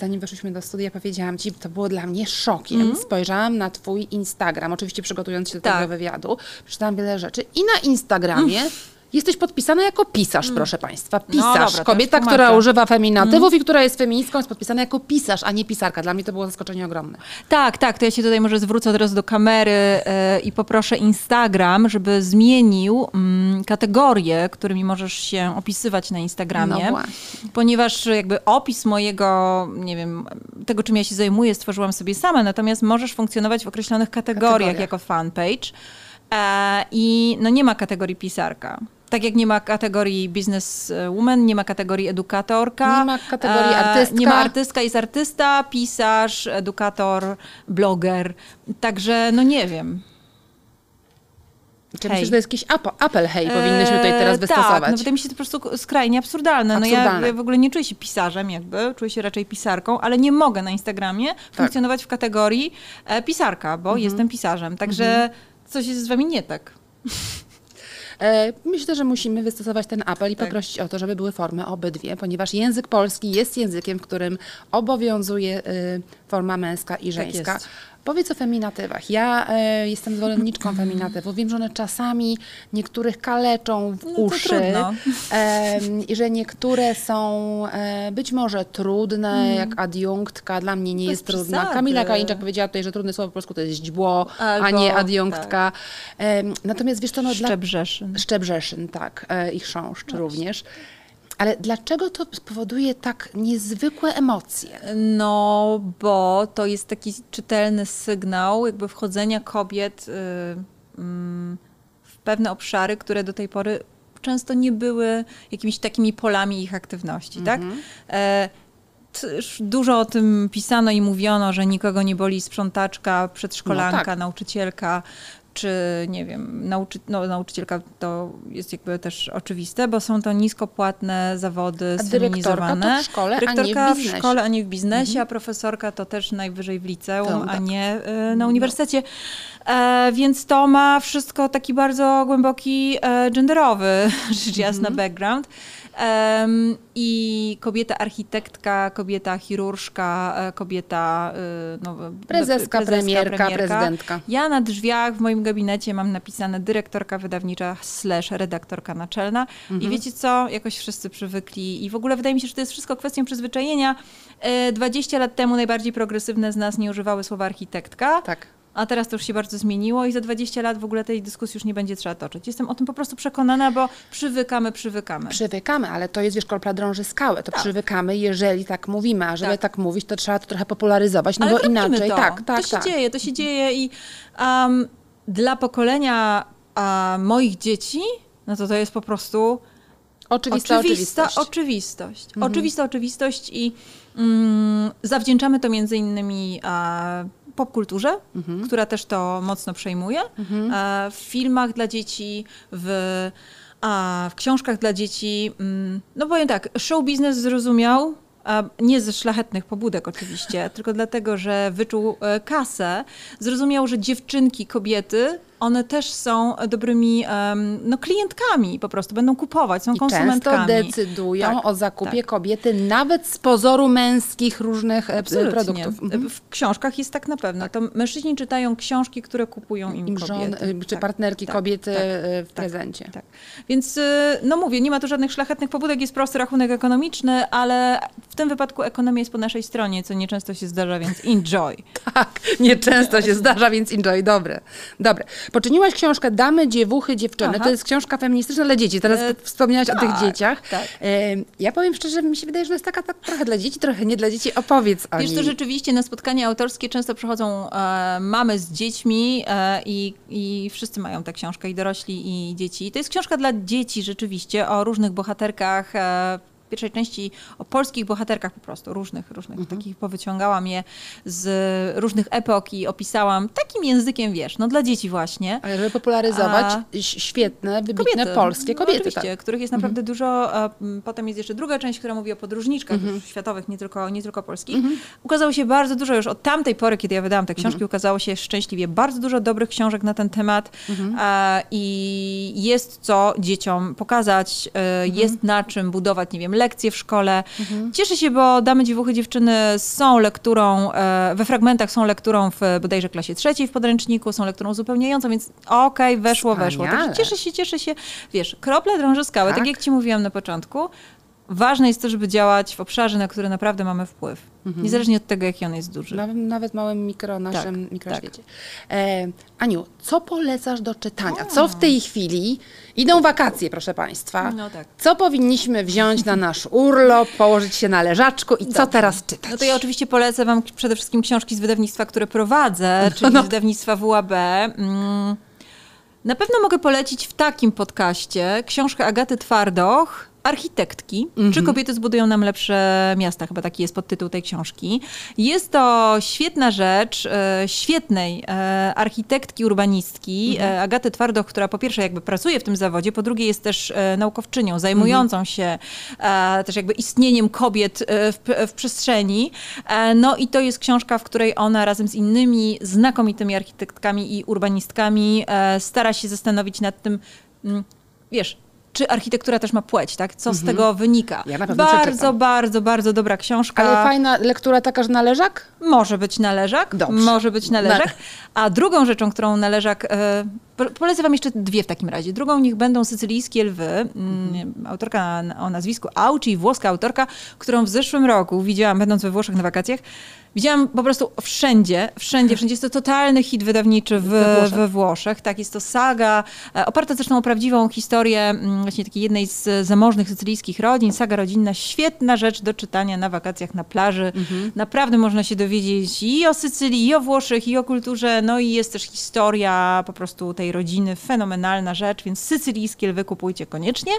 zanim weszliśmy do studia, powiedziałam ci, to było dla mnie szokiem. Mhm. Spojrzałam na twój Instagram, oczywiście przygotując się do Tak. tego wywiadu, przeczytałam wiele rzeczy i na Instagramie Jesteś podpisana jako pisarz, proszę Państwa. Pisarz. Mm. No dobra, Kobieta, która. Mm. używa feminatywów i która jest feministką, jest podpisana jako pisarz, a nie pisarka. Dla mnie to było zaskoczenie ogromne. Tak, tak, to ja się tutaj może zwrócę od razu do kamery e, i poproszę Instagram, żeby zmienił mm, kategorie, którymi możesz się opisywać na Instagramie. No właśnie. Ponieważ jakby opis mojego, nie wiem, tego czym ja się zajmuję, stworzyłam sobie sama, natomiast możesz funkcjonować w określonych kategoriach, Kategoriach. jako fanpage e, i no nie ma kategorii pisarka. Tak jak nie ma kategorii businesswoman, nie ma kategorii edukatorka. Nie ma kategorii e, artystka. Nie ma artystka, jest artysta, pisarz, edukator, bloger. Także no nie wiem. Czy Hej. myślisz, że to jest jakiś apel, hej, powinnyśmy tutaj teraz Eee, wystosować? Tak, no wydaje mi się to po prostu skrajnie absurdalne. No ja, Absurdalne. ja w ogóle nie czuję się pisarzem jakby, czuję się raczej pisarką, ale nie mogę na Instagramie Tak. funkcjonować w kategorii e, pisarka, bo Mhm. jestem pisarzem. Także coś jest z wami nie tak. E, Myślę, że musimy wystosować ten apel i Tak. poprosić o to, żeby były formy obydwie, ponieważ język polski jest językiem, w którym obowiązuje y, forma męska i żeńska. Tak. Powiedz o feminatywach. Ja e, jestem zwolenniczką feminatywów. Wiem, że one czasami niektórych kaleczą w No uszy em, i że niektóre są e, być może trudne, jak adiunktka. Dla mnie nie jest trudna. Kamila Kalińczak powiedziała tutaj, że trudne słowo po polsku to jest źdźbło, a Albo- nie adiunktka. Em, natomiast wiesz co, no, dla, Szczebrzeszyn. Szczebrzeszyn, tak, e, i chrząszcz również. Ale dlaczego to spowoduje tak niezwykłe emocje? No, bo to jest taki czytelny sygnał jakby wchodzenia kobiet y, mm, w pewne obszary, które do tej pory często nie były jakimiś takimi polami ich aktywności, tak? Dużo o tym pisano i mówiono, że nikogo nie boli sprzątaczka, przedszkolanka, No tak. nauczycielka, czy nie wiem, nauczy, no, nauczycielka to jest jakby też oczywiste, bo są to niskopłatne zawody A dyrektorka sfeminizowane. to w szkole, a nie w Dyrektorka w biznesie. szkole, a nie w biznesie, a profesorka to też najwyżej w liceum, To a tak. nie y, na uniwersytecie. E, więc to ma wszystko taki bardzo głęboki e, genderowy, rzecz jasna, Mhm. background. I kobieta architektka, kobieta chirurżka, e, kobieta y, no, Prezeska, premierka, prezydentka. Ja na drzwiach w moim gabinecie mam napisane dyrektorka wydawnicza slash redaktorka naczelna i Mhm. wiecie co, jakoś wszyscy przywykli i w ogóle wydaje mi się, że to jest wszystko kwestią przyzwyczajenia. E, 20 lat temu najbardziej progresywne z nas nie używały słowa architektka, Tak. A teraz to już się bardzo zmieniło i za 20 lat w ogóle tej dyskusji już nie będzie trzeba toczyć. Jestem o tym po prostu przekonana, bo przywykamy, przywykamy. Przywykamy, ale to jest, wiesz, korpla drąży skałę. To przywykamy, jeżeli tak mówimy, a żeby Tak. tak, mówić, to trzeba to trochę popularyzować, no Ale bo inaczej. to. Tak, tak, to się tak. dzieje, to się dzieje i um, dla pokolenia moich dzieci, no to to jest po prostu Oczywista oczywista oczywistość. oczywistość. Oczywista oczywistość i mm, zawdzięczamy to między innymi popkulturze, która też to mocno przejmuje. A, w filmach dla dzieci, w, a, w książkach dla dzieci. Mm, no powiem tak, show biznes zrozumiał, nie ze szlachetnych pobudek oczywiście, tylko dlatego, że wyczuł e, kasę, zrozumiał, że dziewczynki, kobiety, one też są dobrymi no, klientkami po prostu, będą kupować, są I często konsumentkami. decydują Tak, o zakupie tak. kobiety nawet z pozoru męskich różnych e, Absolutnie. produktów. Mhm. W książkach jest tak na pewno. To mężczyźni czytają książki, które kupują im Im kobiety. żon, e, czy Tak, partnerki tak, kobiety tak, e, w tak, prezencie. Tak. Więc no mówię, nie ma tu żadnych szlachetnych pobudek, jest prosty rachunek ekonomiczny, ale w tym wypadku ekonomia jest po naszej stronie, co nieczęsto się zdarza, więc enjoy. Tak, nieczęsto się zdarza, więc enjoy. Dobre. Dobre. Poczyniłaś książkę Damy, Dziewuchy, Dziewczyny. Aha. To jest książka feministyczna dla dzieci. Teraz E, wspomniałaś o tych tak, dzieciach. tak. E, ja powiem szczerze, mi się wydaje, że jest taka tak, trochę dla dzieci, trochę nie dla dzieci. Opowiedz o Wiesz, niej. to rzeczywiście na spotkania autorskie często przychodzą e, mamy z dziećmi e, i, i wszyscy mają tę książkę, i dorośli, i dzieci. To jest książka dla dzieci rzeczywiście o różnych bohaterkach. W pierwszej części o polskich bohaterkach po prostu, różnych, różnych Mhm. takich powyciągałam je z różnych epok i opisałam takim językiem, wiesz, no dla dzieci właśnie. Ale żeby popularyzować A- świetne, wybitne polskie No, kobiety. oczywiście, tak. których jest naprawdę dużo. A mm, potem jest jeszcze druga część, która mówi o podróżniczkach już światowych, nie tylko, nie tylko polskich. Ukazało się bardzo dużo już od tamtej pory, kiedy ja wydałam te książki, ukazało się szczęśliwie bardzo dużo dobrych książek na ten temat a, i jest co dzieciom pokazać, e, jest na czym budować, nie wiem, lekcje w szkole. Mhm. Cieszę się, bo Damy Dziewuchy Dziewczyny są lekturą, e, we fragmentach są lekturą w bodajże klasie trzeciej w podręczniku, są lekturą uzupełniającą, więc okej, weszło, weszło. Wspaniale. Także cieszę się, cieszę się. Wiesz, krople drąży skały, tak. Tak. jak ci mówiłam na początku. Ważne jest to, żeby działać w obszarze, na który naprawdę mamy wpływ. Mhm. Niezależnie od tego, jaki on jest duży. Nawet, nawet małym mikro, naszym Tak, mikroświecie. E, Aniu, co polecasz do czytania? Co w tej chwili? Idą wakacje, proszę Państwa. No tak. Co powinniśmy wziąć na nasz urlop, położyć się na leżaczku i co Dobrze. teraz czytać? No to ja oczywiście polecę Wam przede wszystkim książki z wydawnictwa, które prowadzę, czyli no. z wydawnictwa WAB. Mm. Na pewno mogę polecić w takim podcaście książkę Agaty Twardoch, Architektki, czy kobiety zbudują nam lepsze miasta, chyba taki jest podtytuł tej książki. Jest to świetna rzecz, e, świetnej e, architektki, urbanistki, e, Agaty Twardoch, która po pierwsze jakby pracuje w tym zawodzie, po drugie jest też e, naukowczynią, zajmującą się e, też jakby istnieniem kobiet e, w, w przestrzeni. No i to jest książka, w której ona razem z innymi znakomitymi architektkami i urbanistkami stara się zastanowić nad tym, mm, wiesz, czy architektura też ma płeć, tak? Co z tego wynika? Mhm. Ja bardzo, bardzo, bardzo dobra książka. Ale fajna lektura taka, że na leżak? Może być należak, Dobrze. może być należak. Na- A drugą rzeczą, którą należak... E, po- polecę wam jeszcze dwie w takim razie. Drugą niech będą sycylijskie lwy. Mm, Autorka na- o nazwisku Auci, włoska autorka, którą w zeszłym roku widziałam, będąc we Włoszech na wakacjach. Widziałam po prostu wszędzie, wszędzie, wszędzie. Jest to totalny hit wydawniczy w, We Włoszech. we Włoszech. Tak, jest to saga, e, oparta zresztą o prawdziwą historię mm, właśnie takiej jednej z zamożnych sycylijskich rodzin. Saga rodzinna, świetna rzecz do czytania na wakacjach na plaży. Naprawdę można się dowiedzieć i o Sycylii, i o Włoszech, i o kulturze. No i jest też historia po prostu tej rodziny. Fenomenalna rzecz, więc sycylijskie lwy kupujcie koniecznie.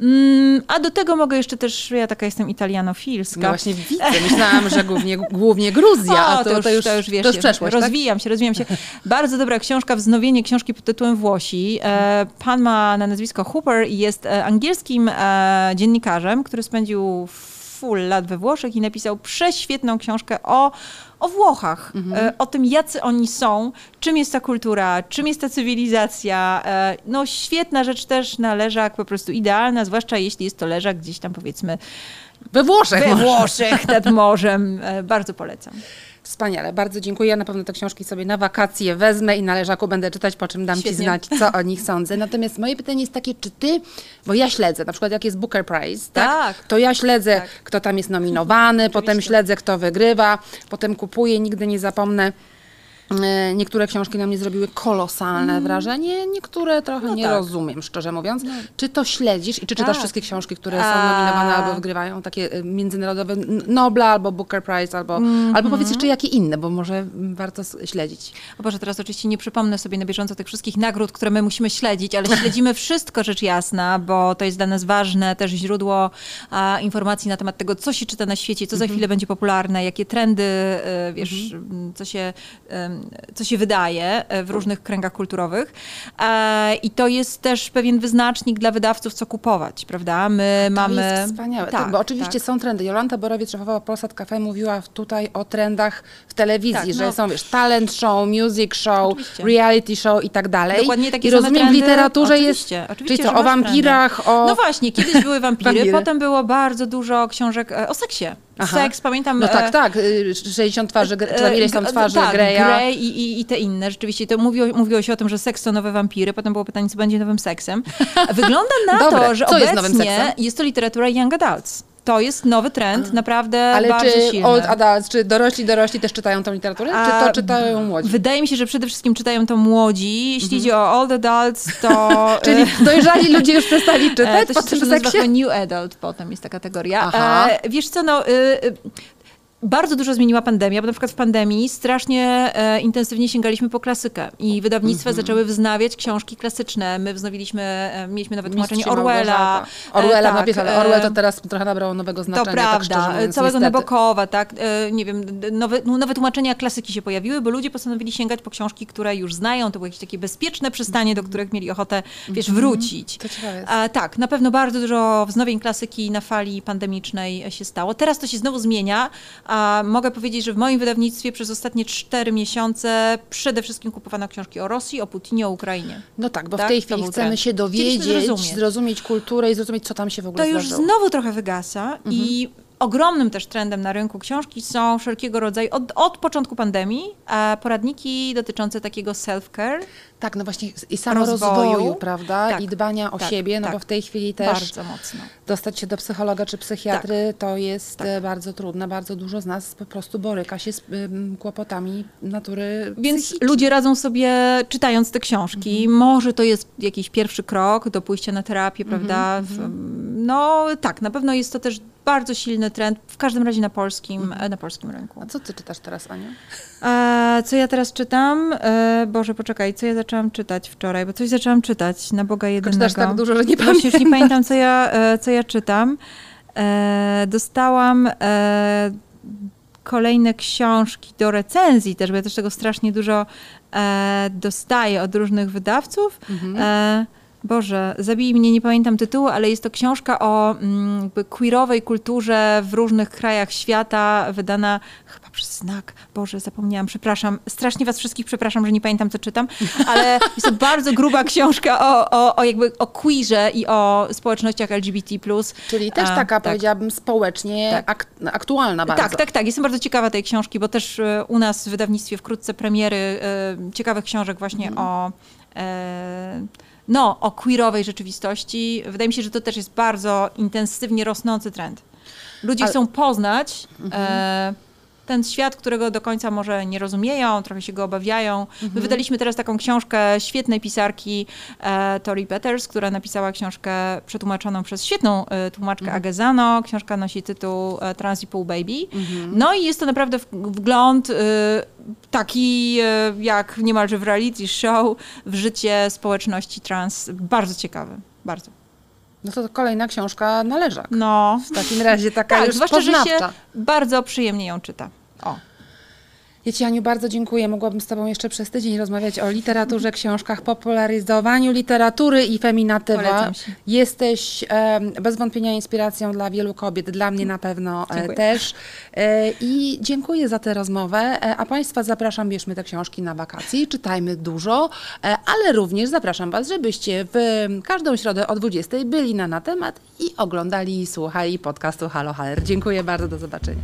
Mm, a do tego mogę jeszcze też, ja taka jestem italianofilska. No właśnie widzę. Myślałam, że głównie, głównie Gruzja, a to, to, już, to już wiesz, to już przeszłość, tak? rozwijam się, rozwijam się. Bardzo dobra książka, wznowienie książki pod tytułem Włosi. E, pan ma na nazwisko Hooper i jest e, angielskim e, dziennikarzem, który spędził full lat we Włoszech i napisał prześwietną książkę o, o Włochach, e, o tym, jacy oni są, czym jest ta kultura, czym jest ta cywilizacja. E, no świetna rzecz też na leżak, po prostu idealna, zwłaszcza jeśli jest to leżak gdzieś tam powiedzmy We Włoszech. we. Włoszech nad morzem. E, bardzo polecam. Wspaniale, bardzo dziękuję. Ja na pewno te książki sobie na wakacje wezmę i na leżaku będę czytać, po czym dam Ci Świetnie. znać, co o nich sądzę. Natomiast moje pytanie jest takie, czy Ty, bo ja śledzę, na przykład jak jest Booker Prize, tak? Tak. To ja śledzę, Tak. kto tam jest nominowany, potem śledzę, kto wygrywa, potem kupuję, nigdy nie zapomnę. E, Niektóre książki na mnie zrobiły kolosalne wrażenie, niektóre trochę No nie tak. rozumiem, szczerze mówiąc. Czy to śledzisz i czy czytasz Tak. wszystkie książki, które są A. nominowane albo wygrywają, takie e, międzynarodowe Nobla albo Booker Prize, albo, albo powiedz jeszcze jakie inne, bo może mm, warto śledzić. O Boże, teraz oczywiście nie przypomnę sobie na bieżąco tych wszystkich nagród, które my musimy śledzić, ale śledzimy wszystko, rzecz jasna, bo to jest dla nas ważne, też źródło a, informacji na temat tego, co się czyta na świecie, co za chwilę będzie popularne, jakie trendy, e, wiesz, m, co, się, em, co się wydaje e, w różnych kręgach kulturowych. E, I to jest też pewien wyznacznik dla wydawców, co kupować, prawda? My To mamy... jest wspaniałe, Tak, tak, bo oczywiście tak. są trendy. Jolanta Borowiec, szefowa Polsat Cafe, mówiła tutaj o trendach w telewizji, Tak, że no. są, wiesz, talent show, music show, Oczywiście. reality show i tak dalej. Dokładnie takie I rozumiem, w trendy. literaturze Oczywiście, jest, oczywiście, czyli co, o wampirach, o... No właśnie, kiedyś były wampiry, Wampiry. potem było bardzo dużo książek e, o seksie. Aha. Seks, pamiętam... No e, tak, tak, y, 60 twarzy, czy tam ileś tam e, twarzy tak, Greya. Grey i, i, i te inne. Rzeczywiście to mówiło, mówiło się o tym, że seks to nowe wampiry. Potem było pytanie, co będzie nowym seksem. Wygląda na Dobre. to, że Co jest obecnie nowym seksem? jest to literatura young adults. To jest nowy trend, naprawdę Ale bardzo czy silny. old adults, czy dorośli, dorośli też czytają tą literaturę? czy A, to czytają młodzi? Wydaje mi się, że przede wszystkim czytają to młodzi. Jeśli idzie o old adults, to... Mhm. Czyli dojrzali ludzie już przestali E, czytać To po się tym też nazywa New Adult, potem jest ta kategoria. Aha. E, wiesz co, no... Y, y, bardzo dużo zmieniła pandemia, bo na przykład w pandemii strasznie e, intensywnie sięgaliśmy po klasykę i wydawnictwa Mhm. zaczęły wznawiać książki klasyczne. My wznowiliśmy, e, mieliśmy nawet tłumaczenie Orwella. Orwella, E, no tak, wiesz, ale e, Orwell to teraz trochę nabrało nowego znaczenia, to tak prawda, mówiąc, całego niestety. Nabokowa, tak, e, nie wiem, nowe, no, nowe tłumaczenia klasyki się pojawiły, bo ludzie postanowili sięgać po książki, które już znają, to było jakieś takie bezpieczne przystanie, do których mieli ochotę, wiesz, wrócić. To ciekawe jest. E, tak, na pewno bardzo dużo wznowień klasyki na fali pandemicznej się stało. Teraz to się znowu zmienia, A mogę powiedzieć, że w moim wydawnictwie przez ostatnie cztery miesiące przede wszystkim kupowano książki o Rosji, o Putinie, o Ukrainie. No tak, bo Tak, w tej to chwili chcemy trend. się dowiedzieć, zrozumieć. zrozumieć. kulturę i zrozumieć, co tam się w ogóle To już zdarzyło. znowu trochę wygasa i ogromnym też trendem na rynku książki są wszelkiego rodzaju, od, od początku pandemii, e, poradniki dotyczące takiego self-care. Tak, no właśnie i samorozwoju, Rozwoju. prawda? Tak, I dbania o tak, siebie, no tak. bo w tej chwili też Bardzo mocno. dostać się do psychologa czy psychiatry to jest tak. e, bardzo trudne. Bardzo dużo z nas po prostu boryka się z ym, kłopotami natury Więc psychicznej. ludzie radzą sobie czytając te książki. Może to jest jakiś pierwszy krok do pójścia na terapię, prawda? W, no tak, na pewno jest to też bardzo silny trend, w każdym razie na polskim, na polskim rynku. A co ty czytasz teraz, Ania? A co ja teraz czytam? E, Boże, poczekaj, co ja zaczęłam czytać wczoraj? Bo coś zaczęłam czytać na Boga jedynego. czytasz tak dużo, że nie Właśnie już nie pamiętam, co ja, e, co ja czytam. E, dostałam e, kolejne książki do recenzji też, bo ja też tego strasznie dużo e, dostaję od różnych wydawców. E, Boże, zabij mnie, nie pamiętam tytułu, ale jest to książka o mm, jakby queerowej kulturze w różnych krajach świata, wydana chyba przez znak. Boże, zapomniałam, przepraszam. Strasznie was wszystkich przepraszam, że nie pamiętam, co czytam, ale jest to bardzo gruba książka o, o, o jakby o queerze i o społecznościach LGBT+. Czyli też A, taka, tak. powiedziałabym, społecznie Tak. ak- aktualna bardzo. Tak, tak, tak. Jestem bardzo ciekawa tej książki, bo też e, u nas w wydawnictwie wkrótce premiery e, ciekawych książek właśnie Mhm. o. E, no, o queerowej rzeczywistości. Wydaje mi się, że to też jest bardzo intensywnie rosnący trend. Ludzie Ale- chcą poznać Mhm. e, ten świat, którego do końca może nie rozumieją, trochę się go obawiają. Mhm. My wydaliśmy teraz taką książkę świetnej pisarki e, Tori Peters, która napisała książkę przetłumaczoną przez świetną e, tłumaczkę Mhm. Agezano. Książka nosi tytuł e, Trans i Pół Baby. Mhm. No i jest to naprawdę w- wgląd y, taki y, jak niemalże w reality show w życie społeczności trans. Bardzo ciekawy, bardzo. No to kolejna książka na leżak. No, W takim razie taka tak, już zwłaszcza, że poznawcza. się bardzo przyjemnie ją czyta. O. Ja Ci, Aniu, bardzo dziękuję. Mogłabym z Tobą jeszcze przez tydzień rozmawiać o literaturze, książkach, popularyzowaniu literatury i feminatywa. Jesteś bez wątpienia inspiracją dla wielu kobiet, dla mnie na pewno e, też. E, I dziękuję za tę rozmowę. E, a Państwa zapraszam, bierzmy te książki na wakacje, czytajmy dużo, e, ale również zapraszam Was, żebyście w każdą środę o 20 byli na na temat i oglądali i słuchali podcastu Halo Haler. Dziękuję bardzo, do zobaczenia.